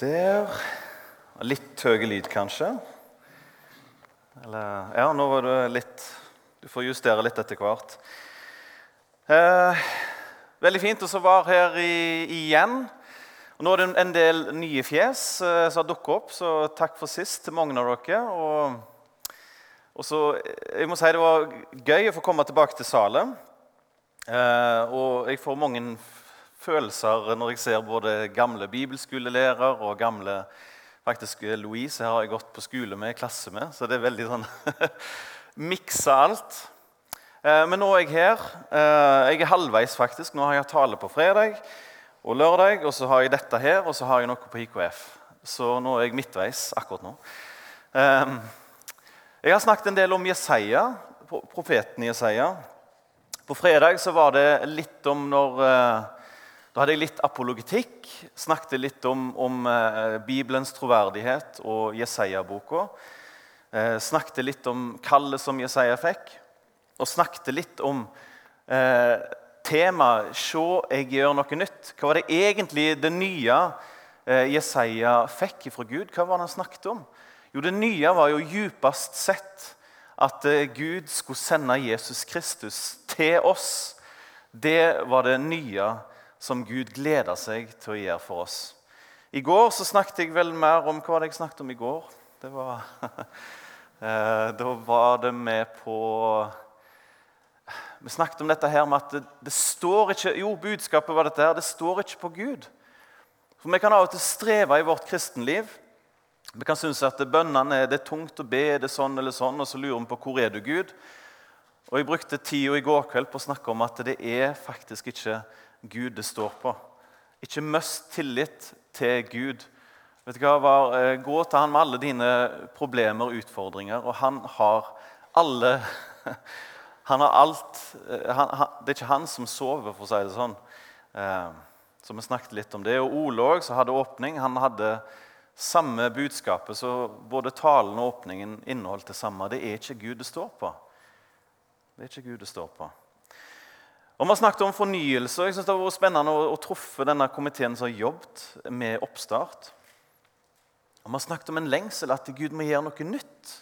Der. Litt høy lyd, kanskje. Eller Ja, nå var det litt Du får justere litt etter hvert. Eh, veldig fint å være her i, igjen. Og nå er det en del nye fjes eh, som har dukket opp, så takk for sist til mange av dere. Og, og så, jeg må si Det var gøy å få komme tilbake til Salem. Eh, og jeg får mange følelser når jeg ser både gamle bibelskolelærer og gamle faktisk Louise har jeg gått på skole med, klasse med, så det er veldig sånn Miksa alt. Eh, men nå er jeg her. Eh, jeg er halvveis, faktisk. Nå har jeg tale på fredag og lørdag, og så har jeg dette her, og så har jeg noe på IKF. Så nå er jeg midtveis akkurat nå. Eh, jeg har snakket en del om Jesaja, profeten Jesaja. På fredag så var det litt om når da hadde jeg litt apologetikk. Snakket litt om, om eh, Bibelens troverdighet og Jesaja-boka. Eh, snakket litt om kallet som Jesaja fikk. Og snakket litt om eh, temaet 'Se, jeg gjør noe nytt'. Hva var det egentlig det nye eh, Jesaja fikk fra Gud? Hva var det han snakket om? Jo, Det nye var jo djupest sett at eh, Gud skulle sende Jesus Kristus til oss. Det var det nye som Gud gleder seg til å gjøre for oss. I går så snakket jeg vel mer om Hva jeg snakket om i går? Det var, eh, da var det med på Vi snakket om dette her med at det, det, står ikke Jo, budskapet var dette her. Det står ikke på Gud. For Vi kan av og til streve i vårt kristenliv. Vi kan synes at bønnene er, det er tungt å be, det er sånn eller sånn, og så lurer vi på hvor er du, Gud? Og Jeg brukte tida i går kveld på å snakke om at det er faktisk ikke Gud det står på. Ikke mist tillit til Gud. Vet du hva, var, Gå til han med alle dine problemer og utfordringer, og han har alle Han har alt eh, han, Det er ikke han som sover, for å si det sånn. Eh, så vi snakket litt om det. Og Ole òg, som hadde åpning, han hadde samme budskapet. Så både talen og åpningen inneholdt det samme. Det er ikke Gud det står på. Det er ikke Gud det står på. Og Vi har snakket om fornyelse. og jeg synes Det har vært spennende å, å truffe denne komiteen som har jobbet med oppstart. Og Vi har snakket om en lengsel, at Gud må gjøre noe nytt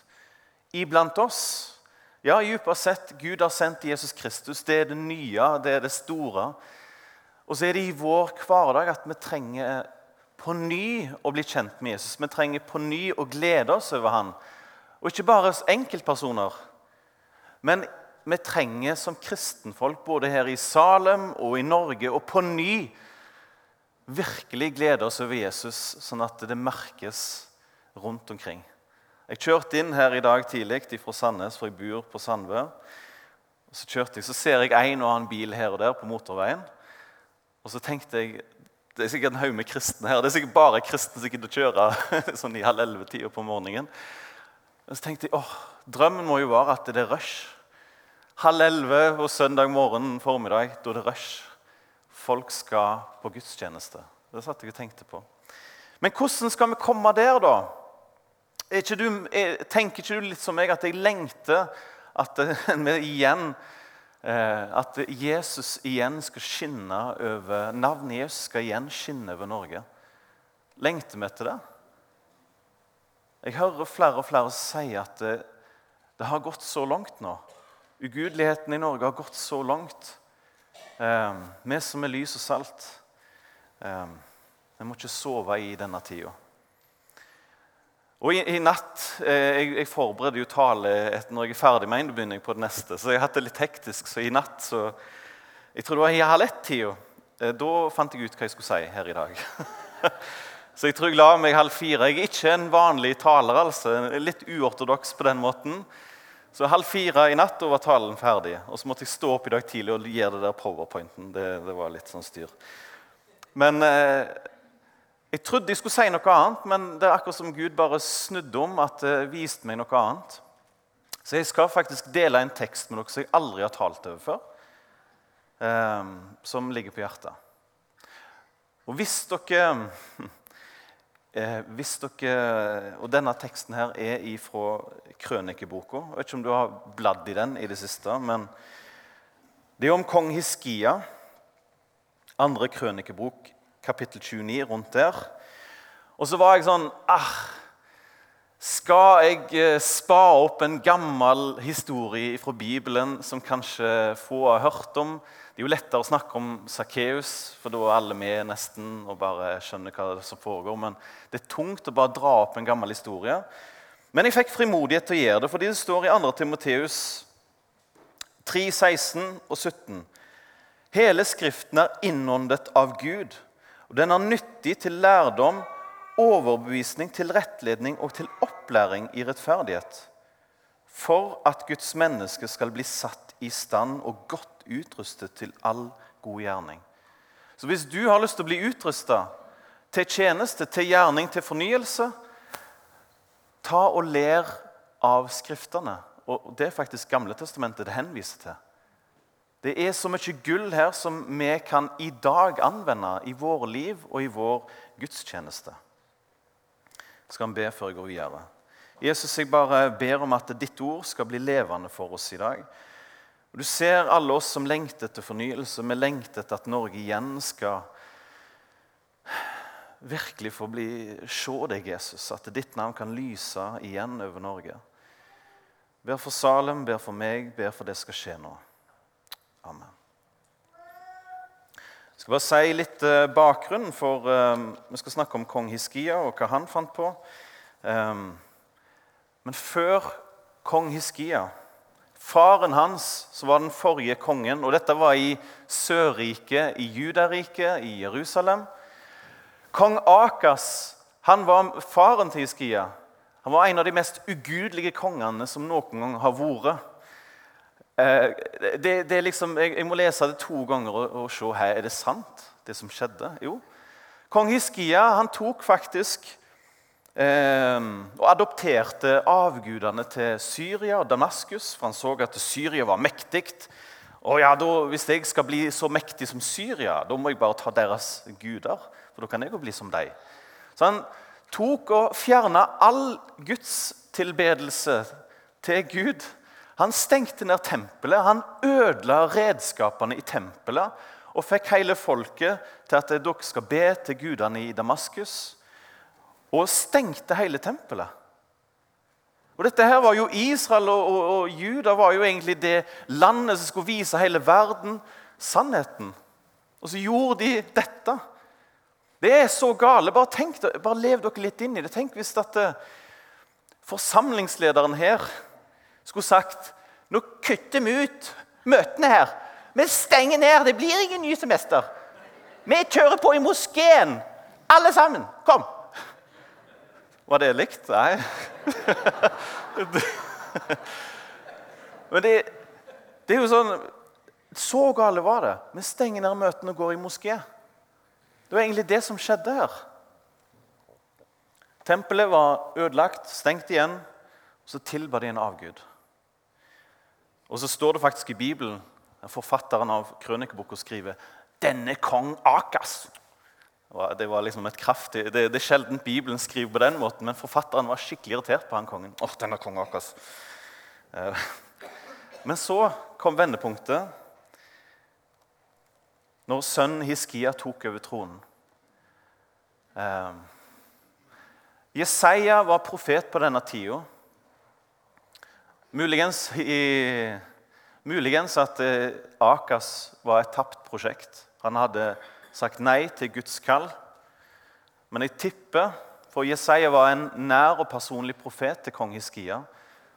iblant oss. Ja, dypere sett, Gud har sendt Jesus Kristus. Det er det nye, det er det store. Og så er det i vår hverdag at vi trenger på ny å bli kjent med Jesus. Vi trenger på ny å glede oss over han. Og ikke bare enkeltpersoner, men vi trenger som kristenfolk, både her i Salem og i Norge, og på ny virkelig glede oss over Jesus, sånn at det merkes rundt omkring. Jeg kjørte inn her i dag tidlig fra Sandnes, for jeg bor på Sandve. Så kjørte jeg, så ser jeg en og annen bil her og der på motorveien. Og så tenkte jeg det er sikkert en haug med kristne her. Det er sikkert bare kristne som gidder å kjøre sånn i halv elleve-tida på morgenen. Og så tenkte jeg åh, drømmen må jo være at det er rush halv elleve på søndag morgen formiddag, da det er rush. Folk skal på gudstjeneste. Det satt jeg og tenkte på. Men hvordan skal vi komme der, da? Ikke du, tenker ikke du litt som meg at jeg lengter at igjen eh, At Jesus igjen skal skinne over Navnet Jesus skal igjen skinne over Norge. Lengter vi etter det? Jeg hører flere og flere si at det, det har gått så langt nå. Ugudeligheten i Norge har gått så langt. Eh, vi som er lys og salt, eh, vi må ikke sove i denne tida. Og i, i natt, eh, Jeg, jeg forbereder jo tale etter når jeg er ferdig med en, begynner jeg på det neste. Så jeg har hatt det litt hektisk. Så i natt så, Jeg tror det var i halv ett-tida. Eh, da fant jeg ut hva jeg skulle si her i dag. så jeg tror jeg la meg halv fire. Jeg er ikke en vanlig taler, altså. Litt uortodoks på den måten. Så halv fire i natt var talen ferdig. Og så måtte jeg stå opp i dag tidlig og gjøre det der powerpointen. Det, det var litt sånn styr. Men eh, Jeg trodde jeg skulle si noe annet, men det er akkurat som Gud bare snudde om. at det viste meg noe annet. Så jeg skal faktisk dele en tekst med dere som jeg aldri har talt over før. Eh, som ligger på hjertet. Og hvis dere Eh, hvis dere, og Denne teksten her er fra krønikeboka. Jeg vet ikke om du har bladd i den i det siste. men Det er om kong Hiskia. Andre krønikebok, kapittel 29, rundt der. Og så var jeg sånn ah, Skal jeg eh, spa opp en gammel historie fra Bibelen som kanskje få har hørt om? Det er jo lettere å snakke om Sakkeus, for da er alle med nesten og bare skjønner hva som foregår. Men det er tungt å bare dra opp en gammel historie. Men jeg fikk frimodighet til å gjøre det, fordi det står i 2. Timoteus 3, 16 og 17. Hele Skriften er innåndet av Gud, og den er nyttig til lærdom overbevisning, til rettledning og til opplæring i rettferdighet. For at Guds menneske skal bli satt i stand og godt utrustet til all god gjerning. Så hvis du har lyst til å bli utrusta til tjeneste, til gjerning, til fornyelse, ta og ler av Skriftene. Og Det er faktisk Gamle testamentet det henviser til. Det er så mye gull her som vi kan i dag anvende i våre liv og i vår gudstjeneste skal han be før jeg går videre. Jesus, jeg bare ber om at ditt ord skal bli levende for oss i dag. Og Du ser alle oss som lengter etter fornyelse. Vi lengter etter at Norge igjen skal virkelig få bli, se deg, Jesus. At ditt navn kan lyse igjen over Norge. Ber for Salem, ber for meg, ber for det skal skje nå. Amen. Jeg skal bare si litt eh, bakgrunn, for um, vi skal snakke om kong Hiskia og hva han fant på. Um, men før kong Hiskia Faren hans som var den forrige kongen, og dette var i Sørriket, i Judariket, i Jerusalem. Kong Akas han var faren til Hiskia. Han var en av de mest ugudelige kongene som noen gang har vært. Eh, det, det liksom, jeg, jeg, må lese det to ganger og, og se her. Er det sant, det som skjedde? Jo. Kong Hiskia han tok faktisk eh, og adopterte avgudene til Syria og Damaskus. For han så at Syria var mektig. Og ja, da, Hvis jeg skal bli så mektig som Syria, da må jeg bare ta deres guder. For da kan jeg jo bli som dem. Så han tok og fjerna all gudstilbedelse til Gud han stengte ned tempelet, han ødela redskapene i tempelet og fikk hele folket til at dere skal be til gudene i Damaskus. Og stengte hele tempelet. Og dette her var jo Israel og, og, og Juda var jo egentlig det landet som skulle vise hele verden sannheten. Og så gjorde de dette. Det er så gale. Bare, tenk, bare lev dere litt inn i det. Tenk hvis at eh, forsamlingslederen her skulle sagt nå kutter vi ut møtene her. Vi stenger ned. Det blir ingen ny semester. Vi kjører på i moskeen, alle sammen. Kom! Var det likt? Nei. Men det, det, er jo sånn Så gale var det. Vi stenger ned møtene og går i moské. Det var egentlig det som skjedde her. Tempelet var ødelagt, stengt igjen, og så tilba de en avgud. Og så står det faktisk i Bibelen Forfatteren av krønikeboka skriver 'Denne kong Akas'. Det var liksom et kraftig, det, det er sjelden Bibelen skriver på den måten, men forfatteren var skikkelig irritert på han kongen. Åh, denne kong Akas. Eh, men så kom vendepunktet når sønnen Hiskia tok over tronen. Eh, Jesaja var profet på denne tida. Muligens, i, muligens at eh, Akas var et tapt prosjekt. Han hadde sagt nei til Guds kall. Men jeg tipper, for Jesaja var en nær og personlig profet til kong Hiskia.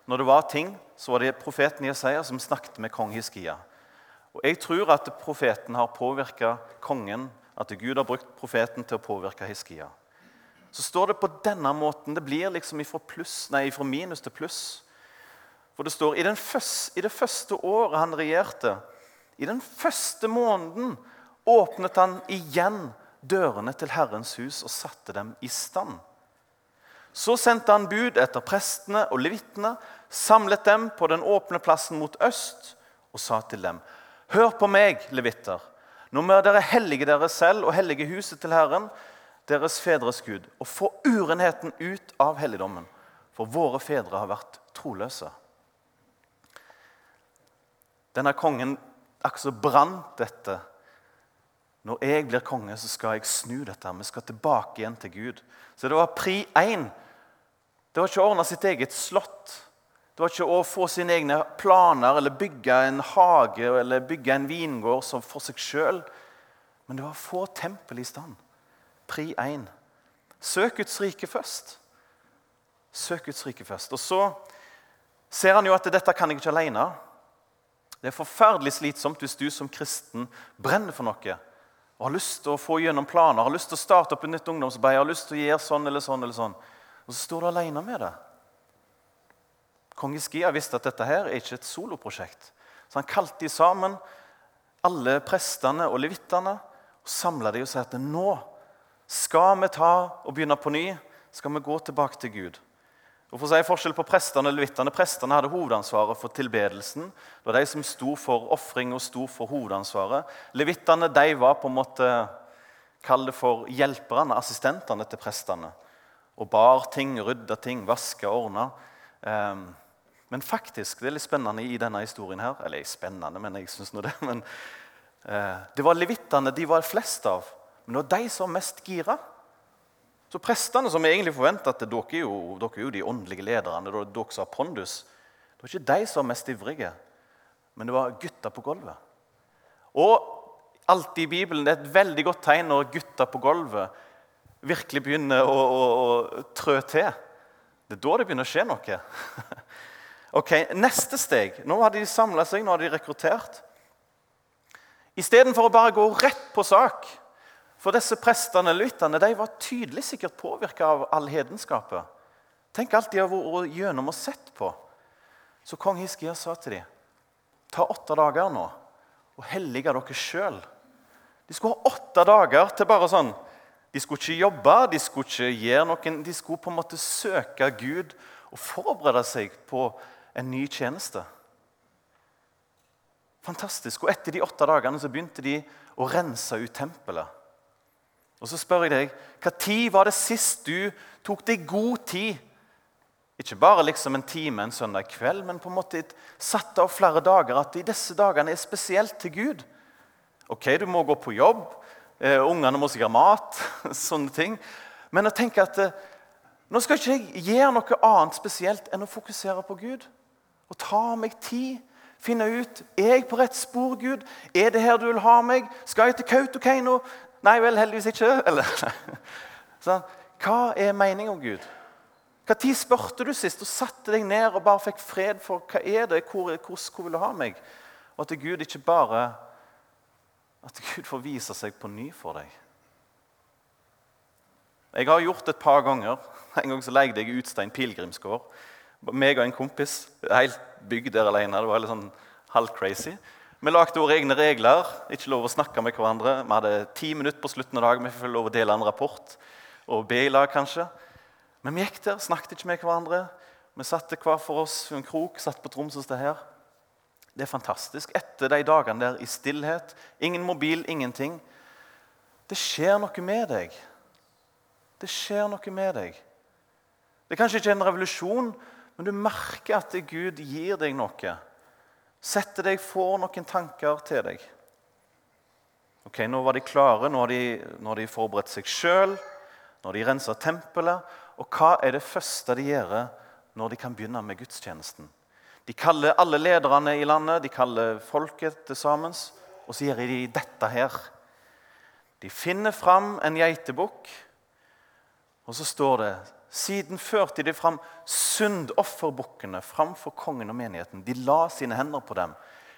Når det var ting, så var det profeten Jesaja som snakket med kong Hiskia. Og Jeg tror at profeten har påvirka kongen, at Gud har brukt profeten til å påvirke Hiskia. Så står det på denne måten. Det blir liksom ifra, pluss, nei, ifra minus til pluss. For det står i, første, i det første året han regjerte, i den første måneden, åpnet han igjen dørene til Herrens hus og satte dem i stand. Så sendte han bud etter prestene og levittene, samlet dem på den åpne plassen mot øst og sa til dem.: Hør på meg, levitter. Nå må dere hellige dere selv og hellige huset til Herren, deres fedres Gud, og få urenheten ut av helligdommen, for våre fedre har vært troløse. Denne kongen akkurat brant dette når jeg blir konge, så skal jeg snu dette. Vi skal tilbake igjen til Gud. Så det var pri én. Det var ikke å ordne sitt eget slott. Det var ikke å få sine egne planer eller bygge en hage eller bygge en vingård som for seg sjøl. Men det var å få tempelet i stand. Pri én. Søk Guds rike først. Søk Guds rike først. Og så ser han jo at dette kan jeg ikke alene. Det er forferdelig slitsomt hvis du som kristen brenner for noe og har lyst til å få gjennom planer, har lyst til å starte opp et nytt ungdomsarbeid, har lyst til å gjøre sånn eller sånn, eller sånn. Og så står du alene med det. Kong Iskia visste at dette her er ikke et soloprosjekt. Så han kalte de sammen, alle prestene og levittene, og samla de og sa at nå skal vi ta og begynne på ny. Skal vi gå tilbake til Gud. Og for å si forskjell på Prestene og levittene, prestene hadde hovedansvaret for tilbedelsen. Det var de som sto for ofring og sto for hovedansvaret. Levittene de var på en måte Kall det for hjelperne, assistentene til prestene. Og bar ting, rydda ting, vaska, ordna. Um, men faktisk, det er litt spennende i denne historien her Eller spennende, men jeg syns nå det. men uh, Det var levittene de var flest av. Men det var de som var mest gira. Så prestene, som egentlig forventa at dere er, jo, dere er jo de åndelige lederne, er dere som har pondus Det var ikke de som var mest ivrige, men det var gutta på gulvet. Og alltid i Bibelen det er et veldig godt tegn når gutta på gulvet virkelig begynner å, å, å trø til. Det er da det begynner å skje noe. ok, Neste steg. Nå hadde de samla seg, nå hadde de rekruttert. Istedenfor å bare gå rett på sak for disse prestene lytterne, de var tydelig sikkert påvirka av all hedenskapet. Tenk alt de har vært gjennom og sett på. Så kong Hiskia sa til dem, ta åtte dager nå og hellige dere sjøl. De skulle ha åtte dager til bare sånn De skulle ikke jobbe, de skulle ikke gjøre noen, de skulle på en måte søke Gud og forberede seg på en ny tjeneste. Fantastisk. Og etter de åtte dagene så begynte de å rense ut tempelet. Og så spør jeg deg, Når var det sist du tok deg god tid? Ikke bare liksom en time en søndag kveld, men på en måte satte av flere dager. At i disse dagene er spesielt til Gud. Ok, du må gå på jobb, eh, ungene må sikkert ha mat, sånne ting. Men å tenke at eh, nå skal ikke jeg gjøre noe annet spesielt enn å fokusere på Gud. Og ta meg tid. Finne ut er jeg på rett spor, Gud. Er det her du vil ha meg? Skal jeg til Kautokeino? Nei vel, heldigvis ikke. Eller, så, hva er meningen om Gud? Når spurte du sist og satte deg ned og bare fikk fred for hva er det, hvor, hvor, hvor vil du ha meg? Og at Gud ikke bare At Gud får vise seg på ny for deg. Jeg har gjort det et par ganger. En gang så leide jeg Utstein pilegrimsgård. Meg og en kompis. Helt bygd der alene. Det var litt sånn halv-crazy. Vi lagde våre egne regler. Ikke lov å snakke med hverandre. Vi hadde ti minutter på slutten av dagen. Vi fikk lov å dele en rapport og be i lag, kanskje. Men vi gikk der, snakket ikke med hverandre. Vi satte hver for oss i en krok, satt på et som det her. Det er fantastisk. Etter de dagene der i stillhet, ingen mobil, ingenting Det skjer noe med deg. Det skjer noe med deg. Det er kanskje ikke en revolusjon, men du merker at Gud gir deg noe. Sette deg, for noen tanker til deg. Ok, Nå var de klare, nå har de, nå har de forberedt seg sjøl, nå har de rensa tempelet. Og hva er det første de gjør når de kan begynne med gudstjenesten? De kaller alle lederne i landet, de kaller folket til sammen, og så gjør de dette her. De finner fram en geitebukk, og så står det siden førte de fram syndofferbukkene framfor kongen og menigheten. De la sine hender på dem.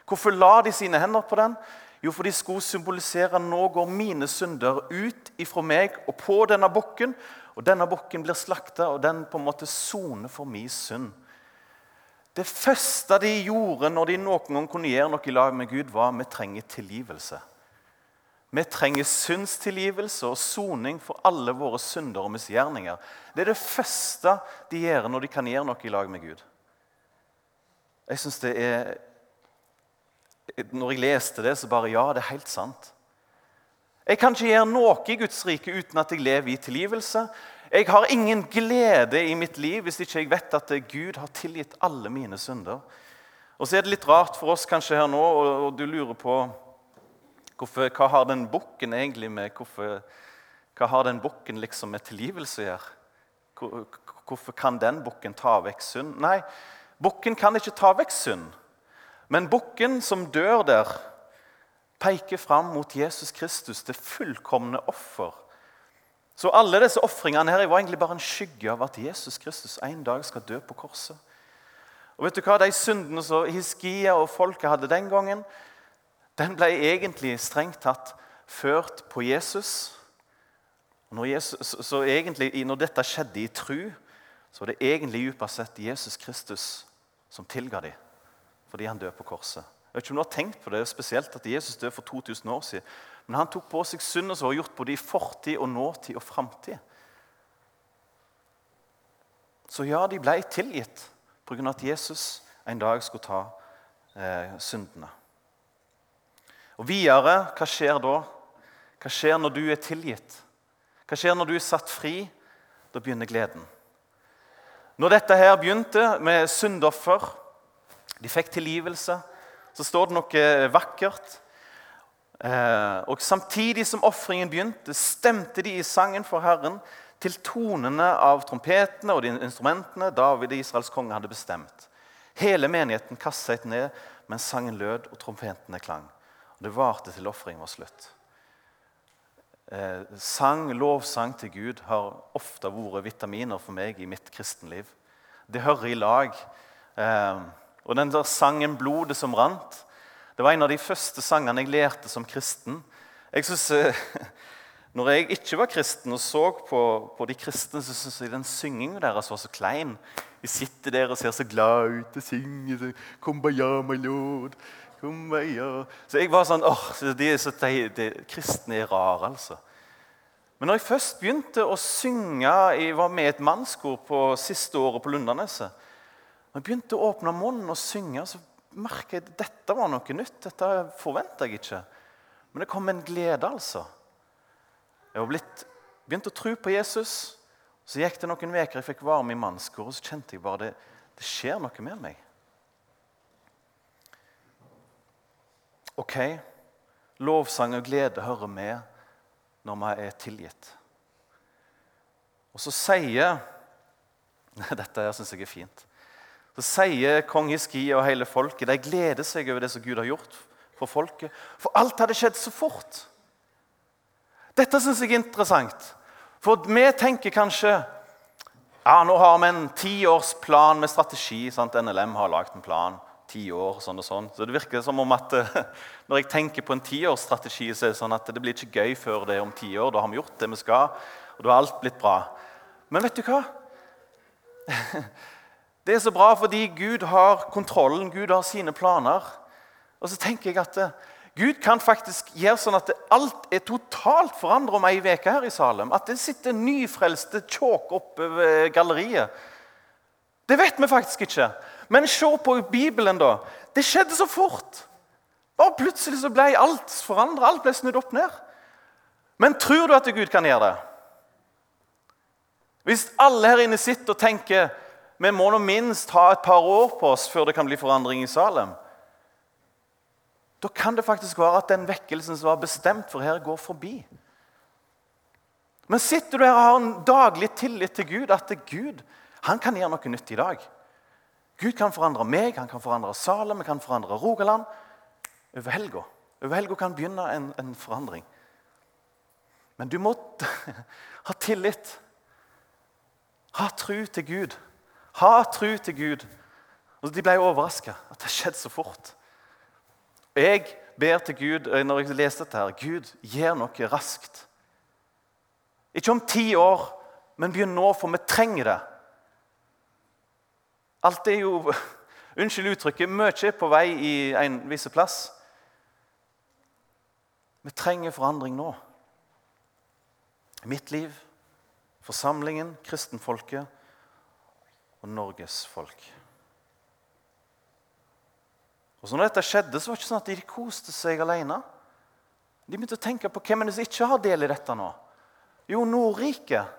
Hvorfor la de sine hender på den? Jo, for de skulle symbolisere nå går mine synder ut ifra meg og på denne bukken. Og denne bukken blir slakta, og den på en måte soner for min synd. Det første de gjorde når de noen gang kunne gjøre noe i lag med Gud, var at vi trenger tilgivelse. Vi trenger syndstilgivelse og soning for alle våre synder og misgjerninger. Det er det første de gjør når de kan gjøre noe i lag med Gud. Jeg synes det er Når jeg leste det, så bare Ja, det er helt sant. Jeg kan ikke gjøre noe i Guds rike uten at jeg lever i tilgivelse. Jeg har ingen glede i mitt liv hvis ikke jeg vet at Gud har tilgitt alle mine synder. Og så er det litt rart for oss kanskje her nå, og du lurer på Hvorfor, hva har den bukken egentlig med hvorfor, Hva har den bukken liksom med tilgivelse å gjøre? Hvorfor kan den bukken ta vekk synd? Nei, bukken kan ikke ta vekk synd. Men bukken som dør der, peker fram mot Jesus Kristus, det fullkomne offer. Så alle disse ofringene her var egentlig bare en skygge av at Jesus Kristus en dag skal dø på korset. Og vet du hva? De syndene som Hiskia og folket hadde den gangen, den ble egentlig strengt tatt ført på Jesus. Når Jesus, så egentlig, når dette skjedde i tru, så var det egentlig dypest sett Jesus Kristus som tilga dem fordi han døde på korset. Jeg vet ikke om du har tenkt på det, spesielt at Jesus døde for 2000 år siden. Men han tok på seg synder som var gjort både i fortid og nåtid og framtid. Så ja, de ble tilgitt pga. at Jesus en dag skulle ta eh, syndene. Og Videre, hva skjer da? Hva skjer når du er tilgitt? Hva skjer når du er satt fri? Da begynner gleden. Når dette her begynte med syndoffer, de fikk tilgivelse, så står det noe vakkert. Eh, og Samtidig som ofringen begynte, stemte de i sangen for Herren til tonene av trompetene og de instrumentene David, Israels konge, hadde bestemt. Hele menigheten kastet ned mens sangen lød og trompetene klang. Det varte til ofringen var slutt. Eh, sang, lovsang til Gud har ofte vært vitaminer for meg i mitt kristenliv. Det hører i lag. Eh, og den der sangen 'Blodet som rant' det var en av de første sangene jeg lærte som kristen. Jeg synes, eh, når jeg ikke var kristen og så på, på de kristne, så syntes jeg den syngingen deres var så klein. De sitter der og ser så glad ut og synger 'Kumbaya, my lord'. Så jeg var sånn åh, de, så de, de, Kristne er rare, altså. Men når jeg først begynte å synge Jeg var med i et mannskor på siste året på Lundaneset. Når jeg begynte å åpne munnen og synge, så merket jeg at dette var noe nytt. Dette forventa jeg ikke. Men det kom en glede, altså. Jeg var blitt, begynte å tro på Jesus. Så gikk det noen uker, jeg fikk varme i mannskor, og så kjente jeg bare det, det skjer noe med meg. Ok, lovsang og glede hører med når vi er tilgitt. Og så sier Dette her syns jeg er fint. Så sier kong Hiskia og hele folket de gleder seg over det som Gud har gjort for folket. For alt hadde skjedd så fort. Dette syns jeg er interessant. For vi tenker kanskje ja, nå har vi en tiårsplan med strategi. Sant? NLM har lagd en plan ti år. sånn og sånn. Så det virker som om at eh, Når jeg tenker på en tiårsstrategi, så er det sånn at det blir ikke gøy før det er om ti år. Da har vi gjort det vi skal, og da har alt blitt bra. Men vet du hva? Det er så bra fordi Gud har kontrollen, Gud har sine planer. Og så tenker jeg at eh, Gud kan faktisk gjøre sånn at alt er totalt forandret om ei uke her i Salem. At det sitter nyfrelste tjåk oppe ved galleriet. Det vet vi faktisk ikke. Men se på Bibelen, da. Det skjedde så fort. Bare Plutselig så ble alt forandra. Alt ble snudd opp ned. Men tror du at Gud kan gjøre det? Hvis alle her inne sitter og tenker vi må nå minst ha et par år på oss før det kan bli forandring i Salem, da kan det faktisk være at den vekkelsen som var bestemt for her, går forbi. Men sitter du her og har en daglig tillit til Gud, at Gud han kan gjøre noe nytt i dag Gud kan forandre meg, han kan forandre Salem, han kan forandre Rogaland. Over helga. Over helga kan begynne en, en forandring. Men du må ha tillit. Ha tru til Gud. Ha tru til Gud. Og De ble overraska at det skjedde så fort. Jeg ber til Gud eh, når jeg leser dette her, Gud, gjør noe raskt. Ikke om ti år, men begynn nå, for vi trenger det. Alt er jo Unnskyld uttrykket mye er på vei i en viss plass. Vi trenger forandring nå. Mitt liv, forsamlingen, kristenfolket og Norges folk. Og så når dette skjedde, så var det ikke sånn at de koste seg alene. De begynte å tenke på hvem som ikke har del i dette nå. Jo, Nordriket.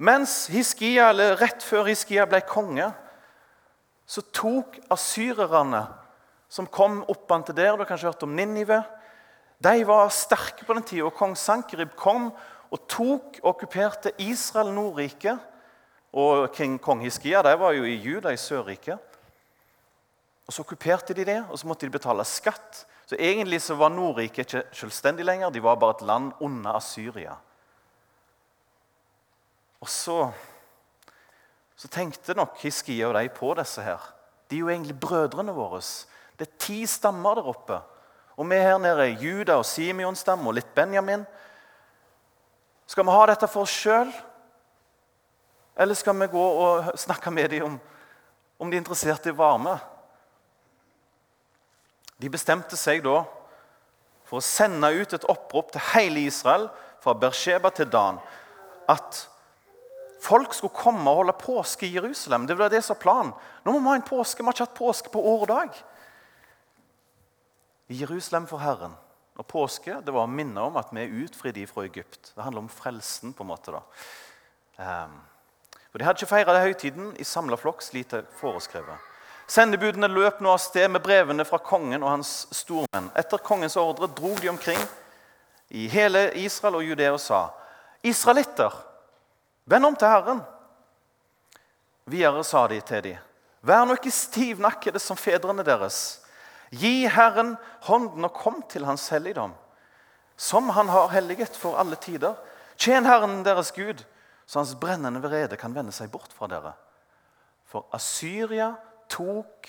Mens Hiskia, eller Rett før Hiskia ble konge, så tok asyrerne som kom opp til der Du har kanskje hørt om Ninive. De var sterke på den tida, og kong Sankerib kom og tok og okkuperte Israel, Nordriket. Og king, kong Hiskia de var jo i Juda, i Sørriket. Og Så okkuperte de det, og så måtte de betale skatt. Så Egentlig så var Nordriket ikke selvstendig lenger, de var bare et land under Asyria. Og så, så tenkte nok Hiskia og de på disse her. De er jo egentlig brødrene våre. Det er ti stammer der oppe. Og vi her nede er Juda og Simeon-stamme og litt Benjamin. Skal vi ha dette for oss sjøl? Eller skal vi gå og snakke med dem om, om de er interessert i varme? De bestemte seg da for å sende ut et opprop til hele Israel, fra Bersheba til Dan, at folk skulle komme og holde påske i Jerusalem. Det var det som var planen. Nå må vi ha en påske. Vi har ikke hatt påske på år og dag. I Jerusalem for Herren. Og påske det var å minne om at vi er utfridd fra Egypt. Det handler om frelsen. på en måte da. Um, for De hadde ikke feira høytiden i samla flokk, slik det foreskrevet. Sendebudene løp nå av sted med brevene fra kongen og hans stormenn. Etter kongens ordre drog de omkring i hele Israel og Judea og sa.: Israelitter, vend om til Herren. Videre sa de til dem, vær nå ikke stivnakkede som fedrene deres. Gi Herren hånden og kom til Hans helligdom, som Han har helliget for alle tider. Tjen Herren deres Gud, så Hans brennende vrede kan vende seg bort fra dere. For Asyria tok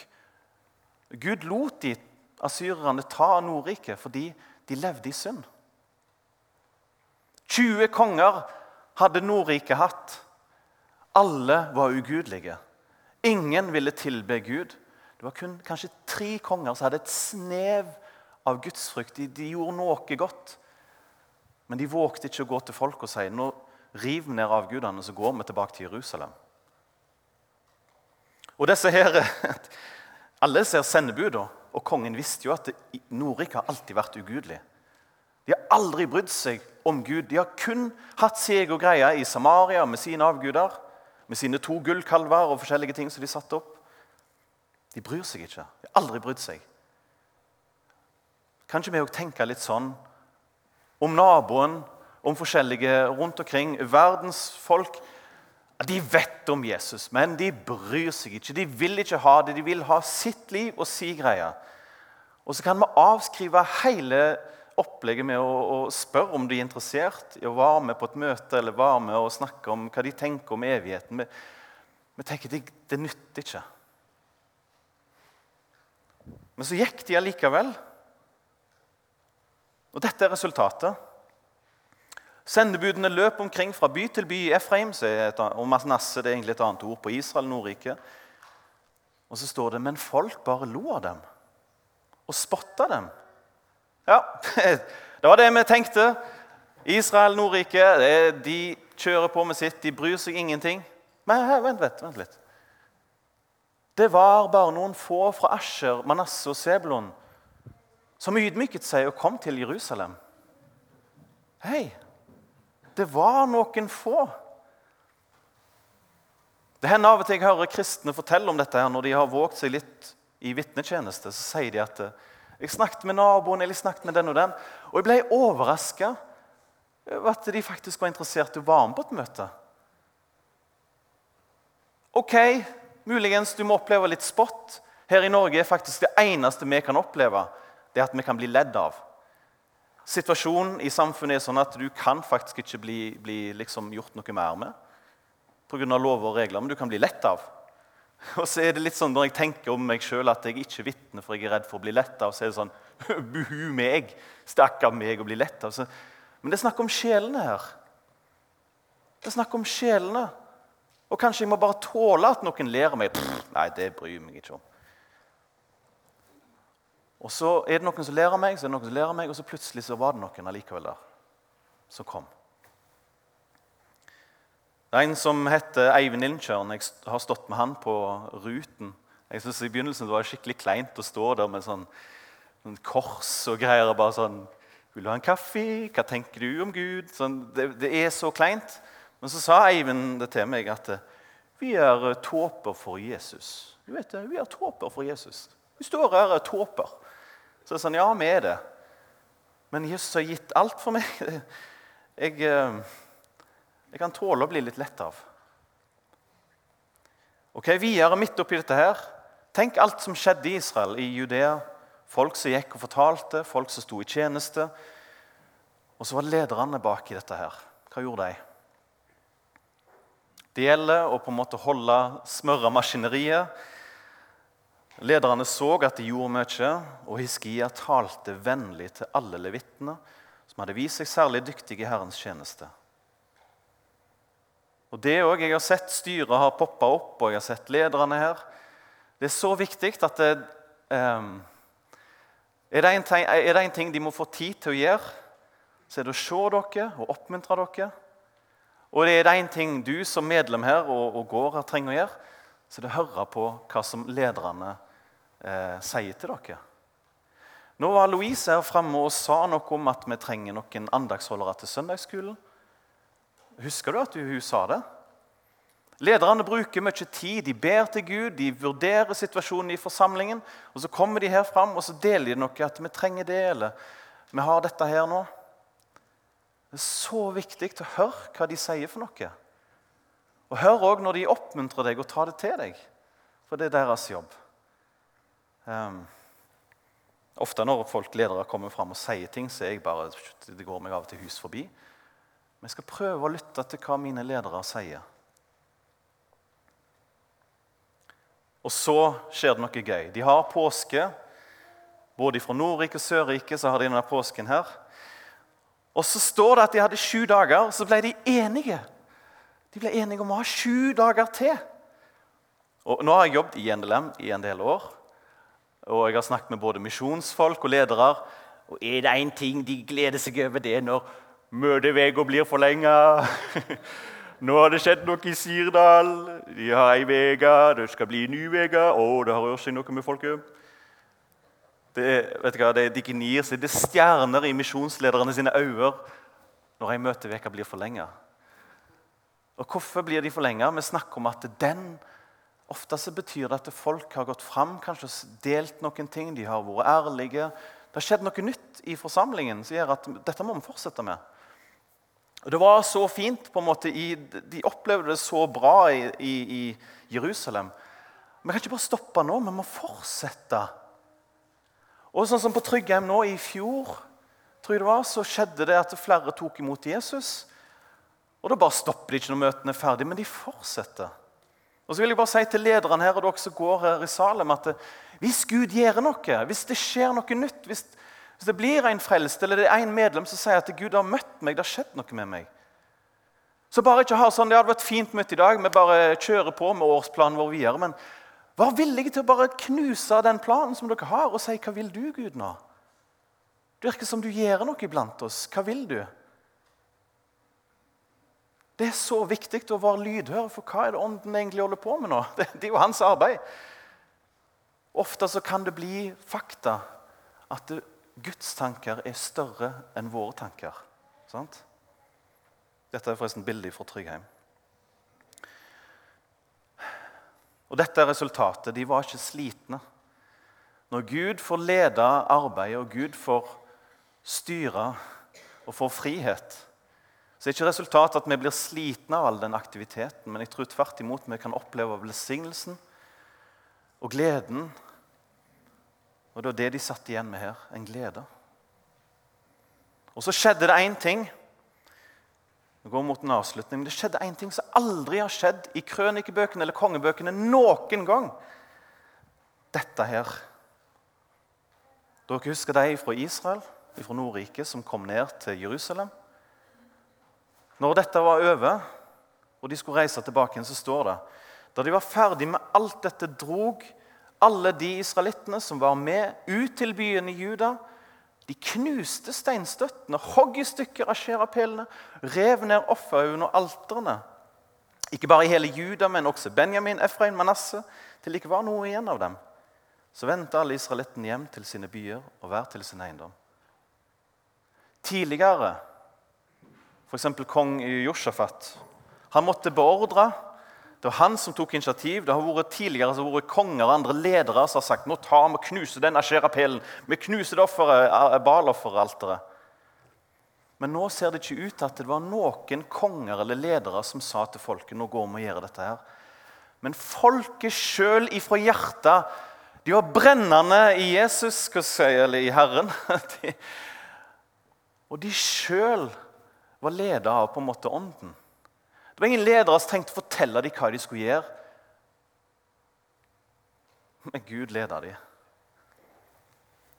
Gud lot de asyrerne ta Nordriket fordi de levde i synd. 20 konger hadde Nordriket hatt. Alle var ugudelige. Ingen ville tilbe Gud. Det var kun kanskje tre konger som hadde et snev av gudsfrykt. De, de gjorde noe godt. Men de vågte ikke å gå til folk og si nå riv ned avgudene, så går vi tilbake til Jerusalem. Og disse her, Alle ser sendebudene, og kongen visste jo at Nordrike har alltid vært ugudelig. De har aldri brydd seg om Gud. De har kun hatt seg og greie i Samaria med sine avguder, med sine to gullkalver og forskjellige ting som de satte opp. De bryr seg ikke. De har aldri brydd seg. Kanskje vi òg tenker litt sånn om naboen, om forskjellige rundt omkring. Verdens folk de vet om Jesus, men de bryr seg ikke. De vil ikke ha det. De vil ha sitt liv og si greie. Og så kan vi avskrive hele opplegget med å, å, spørre om de er interessert i å være med på et møte eller være med og snakke om hva de tenker om evigheten. Vi, tenker det, det nytter ikke. Men så gikk de allikevel. Og dette er resultatet. Sendebudene løp omkring fra by til by i Efraim. og Masnasse det er egentlig et annet ord på Israel, Nordrike. Og så står det men folk bare lo av dem og spotta dem. Ja, det var det vi tenkte. Israel, Nordrike, de kjører på med sitt. De bryr seg ingenting. Men vent, vent, vent litt. Det var bare noen få fra Asher, Manasse og Sebulon som ydmyket seg og kom til Jerusalem. Hei, det var noen få. Det hender av og til jeg hører kristne fortelle om dette her, når de har våget seg litt i vitnetjeneste. Så sier de at jeg snakket med naboen eller jeg snakket med den og den, og jeg ble overraska over at de faktisk var interessert i å være med på et møte. Ok, muligens du må oppleve litt spott. Her i Norge er faktisk det eneste vi kan oppleve, det at vi kan bli ledd av. Situasjonen i samfunnet er sånn at du kan faktisk ikke bli, bli liksom gjort noe mer med pga. lover og regler, men du kan bli lett av. Og så er det litt sånn Når jeg tenker om meg sjøl at jeg ikke vitner for jeg er redd for å bli lett av, så er det sånn Buhu meg! Stakkar meg å bli lett av. Men det er snakk om sjelene her. Det er snakk om sjelene. Og kanskje jeg må bare tåle at noen ler av meg. Nei, det bryr jeg meg ikke om. Og så er det noen som ler av meg, så er det noen som ler av meg, og så plutselig så var det noen allikevel der som kom. Det er en som heter Eivind Inntjørn. Jeg har stått med han på Ruten. Jeg synes I begynnelsen det var skikkelig kleint å stå der med sånn, sånn kors og greier. og bare sånn, 'Vil du ha en kaffe? Hva tenker du om Gud?' Sånn, det, det, er så kleint. Men så sa Eivind det til meg at vi er tåper for Jesus. Du vet det, Vi er tåper for Jesus. Vi står her og er tåper. Så det er sånn, ja, vi er det. Men Jesus har gitt alt for meg. Jeg, eh, jeg kan tåle å bli litt lett av. Ok, Videre midt oppi dette her, tenk alt som skjedde i Israel, i Judea. Folk som gikk og fortalte, folk som sto i tjeneste. Og så var lederne bak i dette her. Hva gjorde de? Det gjelder å på en måte holde smøre maskineriet. Lederne så at de gjorde mye, og Hiskia talte vennlig til alle levittene som hadde vist seg særlig dyktige i Herrens tjeneste. Og det også, Jeg har sett styret har poppa opp, og jeg har sett lederne her. Det er så viktig at det, um, er, det ting, er, det en ting, de må få tid til å gjøre, så er det å se dere og oppmuntre dere. Og det er det én ting du som medlem her og, og går her trenger å gjøre, så er det å høre på hva som lederne eh, sier til dere. Nå var Louise her fremme og sa noe om at vi trenger noen andagsholdere til søndagsskolen. Husker du at hun sa det? Lederne bruker mye tid. De ber til Gud, de vurderer situasjonen i forsamlingen. og Så kommer de her fram og så deler de noe at vi trenger det, eller vi har dette her nå. Det er så viktig å høre hva de sier for noe. Og hør òg når de oppmuntrer deg, og tar det til deg. For det er deres jobb. Um, Ofte når folk ledere kommer fram og sier ting, så er jeg bare, det går meg av og til hus forbi. Jeg skal prøve å lytte til hva mine ledere sier. Og så skjer det noe gøy. De har påske. Både fra Nordrike og Sørrike så har de denne påsken her. Og så står det at de hadde sju dager, og så ble de enige. De ble enige om å ha sju dager til. Og Nå har jeg jobbet i NLM i en del år. Og jeg har snakket med både misjonsfolk og ledere. Og er det én ting de gleder seg over, det når møteveka blir forlenga. Nå har det skjedd noe i Sirdal. De har ei uke, det skal bli en ny uke. Å, det har rørt seg noe med folket. Det, vet du hva, det, de gnir seg. Det er stjerner i misjonslederne sine øyne når ei møteveke blir forlenga. Og hvorfor blir de forlenga? Vi snakker om at den Ofte så betyr det at folk har gått fram kanskje delt noen ting. De har vært ærlige. Det har skjedd noe nytt i forsamlingen som gjør at dette må vi fortsette med. Og Det var så fint. på en måte, De opplevde det så bra i, Jerusalem. Vi kan ikke bare stoppe nå, vi må fortsette. Og sånn som På Tryggheim nå i fjor tror jeg det var, så skjedde det at flere tok imot Jesus. Og Da bare stopper de ikke når møtene er ferdig, men de fortsetter. Og så vil jeg bare si til lederne her og dere som går her i Salem, at hvis Gud gjør noe, hvis det skjer noe nytt, hvis, hvis det blir en frelst, eller det er en medlem som sier at Gud har møtt meg, det har skjedd noe med meg Så bare ikke ha sånn Det hadde vært fint møtt i dag, vi bare kjører på med årsplanen vår videre. Men vær villige til å bare knuse den planen som dere har, og si 'Hva vil du, Gud, nå?' Det virker som du gjør noe iblant oss. Hva vil du? Det er så viktig å være lydhør, for hva er det ånden egentlig holder på med nå? Det, det er jo hans arbeid. Ofte så kan det bli fakta at Guds tanker er større enn våre tanker. Sant? Dette er forresten bildet fra Tryggheim. Og Dette er resultatet. De var ikke slitne. Når Gud får lede arbeidet, og Gud får styre og får frihet, så er ikke resultatet at vi blir slitne av all den aktiviteten, men jeg tror tvert imot vi kan oppleve velsignelsen og gleden. Og det var det de satt igjen med her en glede. Og så skjedde det én ting. Vi går mot en avslutning. Det skjedde én ting som aldri har skjedd i krønikebøkene eller kongebøkene noen gang. Dette her. Dere husker de fra Israel, fra Nordriket, som kom ned til Jerusalem? Når dette var over, og de skulle reise tilbake, igjen, så står det da de var ferdig med alt dette, drog alle de israelittene som var med, ut til byen i Juda. De knuste steinstøttene, hogg i stykker asherapelene, rev ned offerhaugene og alterene. Ikke bare i hele Juda, men også Benjamin, Efraim, Manasseh, til det ikke var noe igjen av dem. Så vendte alle israelittene hjem til sine byer og hver til sin eiendom. Tidligere F.eks. kong Josjafat. Han måtte beordre. Det var han som tok initiativ. Det har vært tidligere så har vært konger og andre ledere som har sagt nå tar vi og knuser den asherapelen. Vi knuser det offeret, eh, balofferalteret. Men nå ser det ikke ut til at det var noen konger eller ledere som sa til folket nå går vi og gjør dette her. Men folket sjøl ifra hjertet De var brennende i Jesus, eller i Herren. De, og de sjøl var leda av på en måte ånden. Det var ingen ledere som tenkte å fortelle dem hva de skulle gjøre. Men Gud leda dem.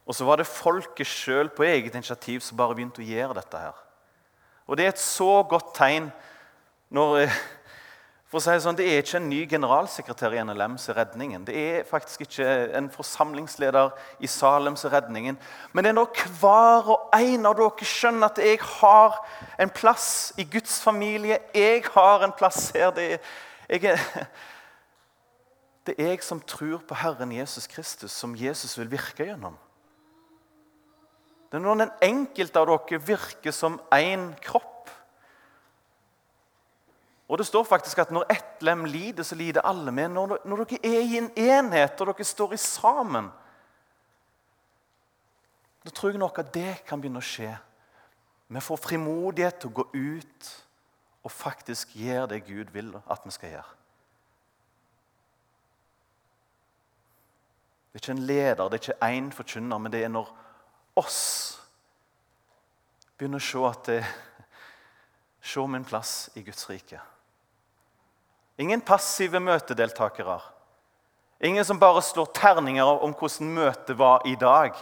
Og så var det folket sjøl på eget initiativ som bare begynte å gjøre dette. her. Og Det er et så godt tegn når for å si Det sånn, det er ikke en ny generalsekretær i NLM som er redningen. Det er faktisk ikke en forsamlingsleder i Salem som er redningen. Men det er når hver og en av dere skjønner at jeg har en plass i Guds familie. Jeg har en plass her. Det er, jeg det er jeg som tror på Herren Jesus Kristus, som Jesus vil virke gjennom. Det er når den enkelte av dere virker som én kropp. Og det står faktisk at når ett lem lider, så lider alle med. Når, når dere er i en enhet og dere står i sammen, da tror jeg nok at det kan begynne å skje. Vi får frimodighet til å gå ut og faktisk gjøre det Gud vil at vi skal gjøre. Det er ikke en leder, det er ikke én forkynner, men det er når oss begynner å se at det, Se min plass i Guds rike. Ingen passive møtedeltakere. Ingen som bare slår terninger om hvordan møtet var i dag.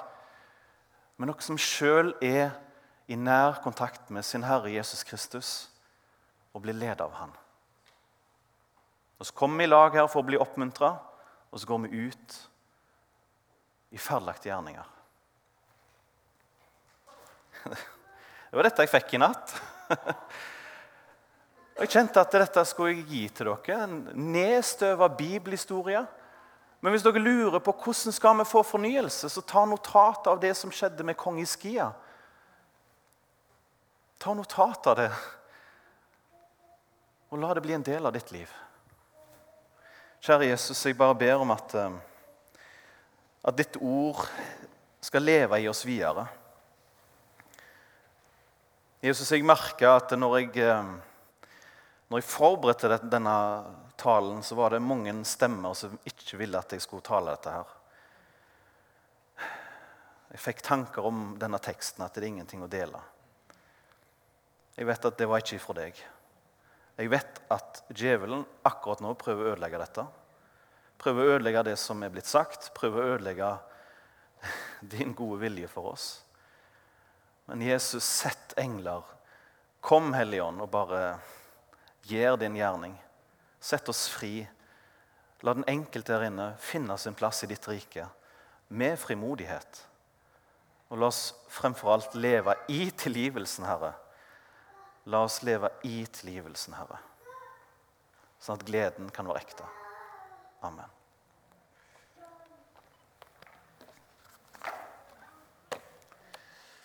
Men noen som sjøl er i nær kontakt med sin Herre Jesus Kristus og blir ledet av Han. Og Så kommer vi i lag her for å bli oppmuntra, og så går vi ut i ferdelagte gjerninger. Det var dette jeg fikk i natt. Jeg kjente at dette skulle jeg gi til dere. En nedstøva bibelhistorie. Men hvis dere lurer på hvordan skal vi få fornyelse, så ta notat av det som skjedde med kong Iskia. Ta notat av det, og la det bli en del av ditt liv. Kjære Jesus, jeg bare ber om at, eh, at ditt ord skal leve i oss videre. Jesus, jeg merka at når jeg, eh, når jeg forberedte denne talen, så var det mange stemmer som ikke ville at jeg skulle tale dette her. Jeg fikk tanker om denne teksten, at det er ingenting å dele. Jeg vet at det var ikke ifra deg. Jeg vet at djevelen akkurat nå prøver å ødelegge dette. Prøver å ødelegge det som er blitt sagt. Prøver å ødelegge din gode vilje for oss. Men Jesus, sett engler. Kom, Hellige Ånd, og bare gjør din gjerning. Sett oss fri. La den enkelte her inne finne sin plass i ditt rike med frimodighet. Og la oss fremfor alt leve i tilgivelsen, Herre. La oss leve i tilgivelsen, Herre. Sånn at gleden kan være ekte. Amen.